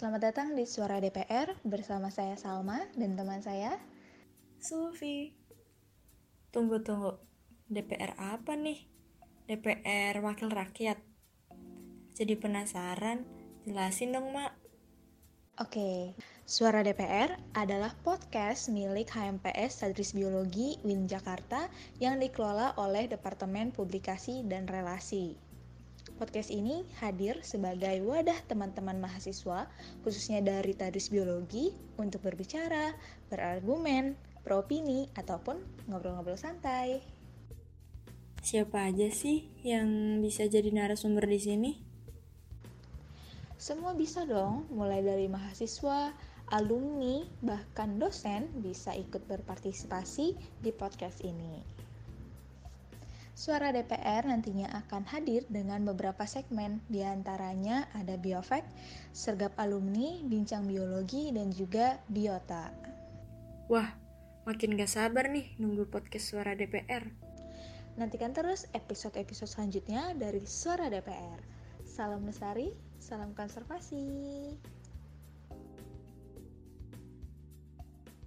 Selamat datang di Suara DPR bersama saya Salma dan teman saya Sufi. Tunggu tunggu. DPR apa nih? DPR Wakil Rakyat. Jadi penasaran, jelasin dong, Mak. Oke, Suara DPR adalah podcast milik HMPS Sadris Biologi Win Jakarta yang dikelola oleh Departemen Publikasi dan Relasi. Podcast ini hadir sebagai wadah teman-teman mahasiswa, khususnya dari Tadris Biologi, untuk berbicara, berargumen, beropini, ataupun ngobrol-ngobrol santai. Siapa aja sih yang bisa jadi narasumber di sini? Semua bisa dong, mulai dari mahasiswa, alumni, bahkan dosen bisa ikut berpartisipasi di podcast ini. Suara DPR nantinya akan hadir dengan beberapa segmen, di antaranya ada Biofact, Sergap Alumni, Bincang Biologi, dan juga Biota. Wah, makin gak sabar nih nunggu podcast suara DPR. Nantikan terus episode-episode selanjutnya dari Suara DPR. Salam Lestari, salam konservasi.